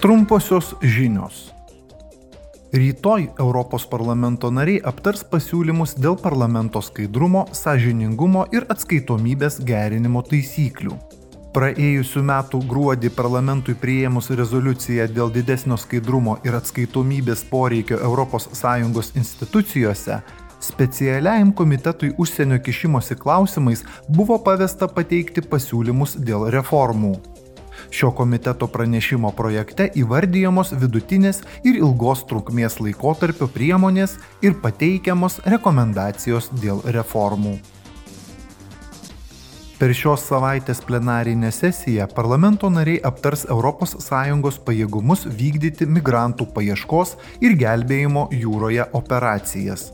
Trumposios žinios. Rytoj Europos parlamento nariai aptars pasiūlymus dėl parlamento skaidrumo, sąžiningumo ir atskaitomybės gerinimo taisyklių. Praėjusiu metu gruodį parlamentui priėmus rezoliuciją dėl didesnio skaidrumo ir atskaitomybės poreikio ES institucijose, specialiajam komitetui užsienio kišimosi klausimais buvo pavesta pateikti pasiūlymus dėl reformų. Šio komiteto pranešimo projekte įvardyjamos vidutinės ir ilgos trukmės laikotarpio priemonės ir pateikiamos rekomendacijos dėl reformų. Per šios savaitės plenarinę sesiją parlamento nariai aptars ES pajėgumus vykdyti migrantų paieškos ir gelbėjimo jūroje operacijas.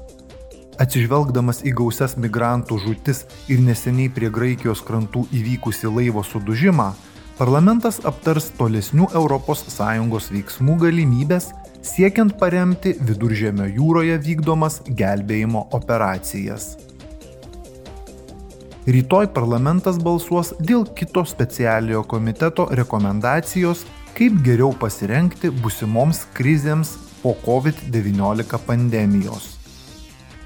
Atsižvelgdamas į gausias migrantų žūtis ir neseniai prie Graikijos krantų įvykusi laivo sudužimą, parlamentas aptars tolesnių ES veiksmų galimybės siekiant paremti viduržėmio jūroje vykdomas gelbėjimo operacijas. Rytoj parlamentas balsuos dėl kito specialiojo komiteto rekomendacijos, kaip geriau pasirenkti busimoms krizėms po COVID-19 pandemijos.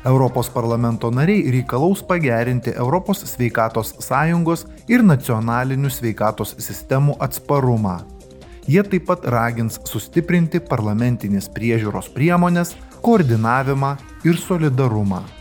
Europos parlamento nariai reikalaus pagerinti Europos sveikatos sąjungos ir nacionalinių sveikatos sistemų atsparumą. Jie taip pat ragins sustiprinti parlamentinės priežiūros priemonės, koordinavimą ir solidarumą.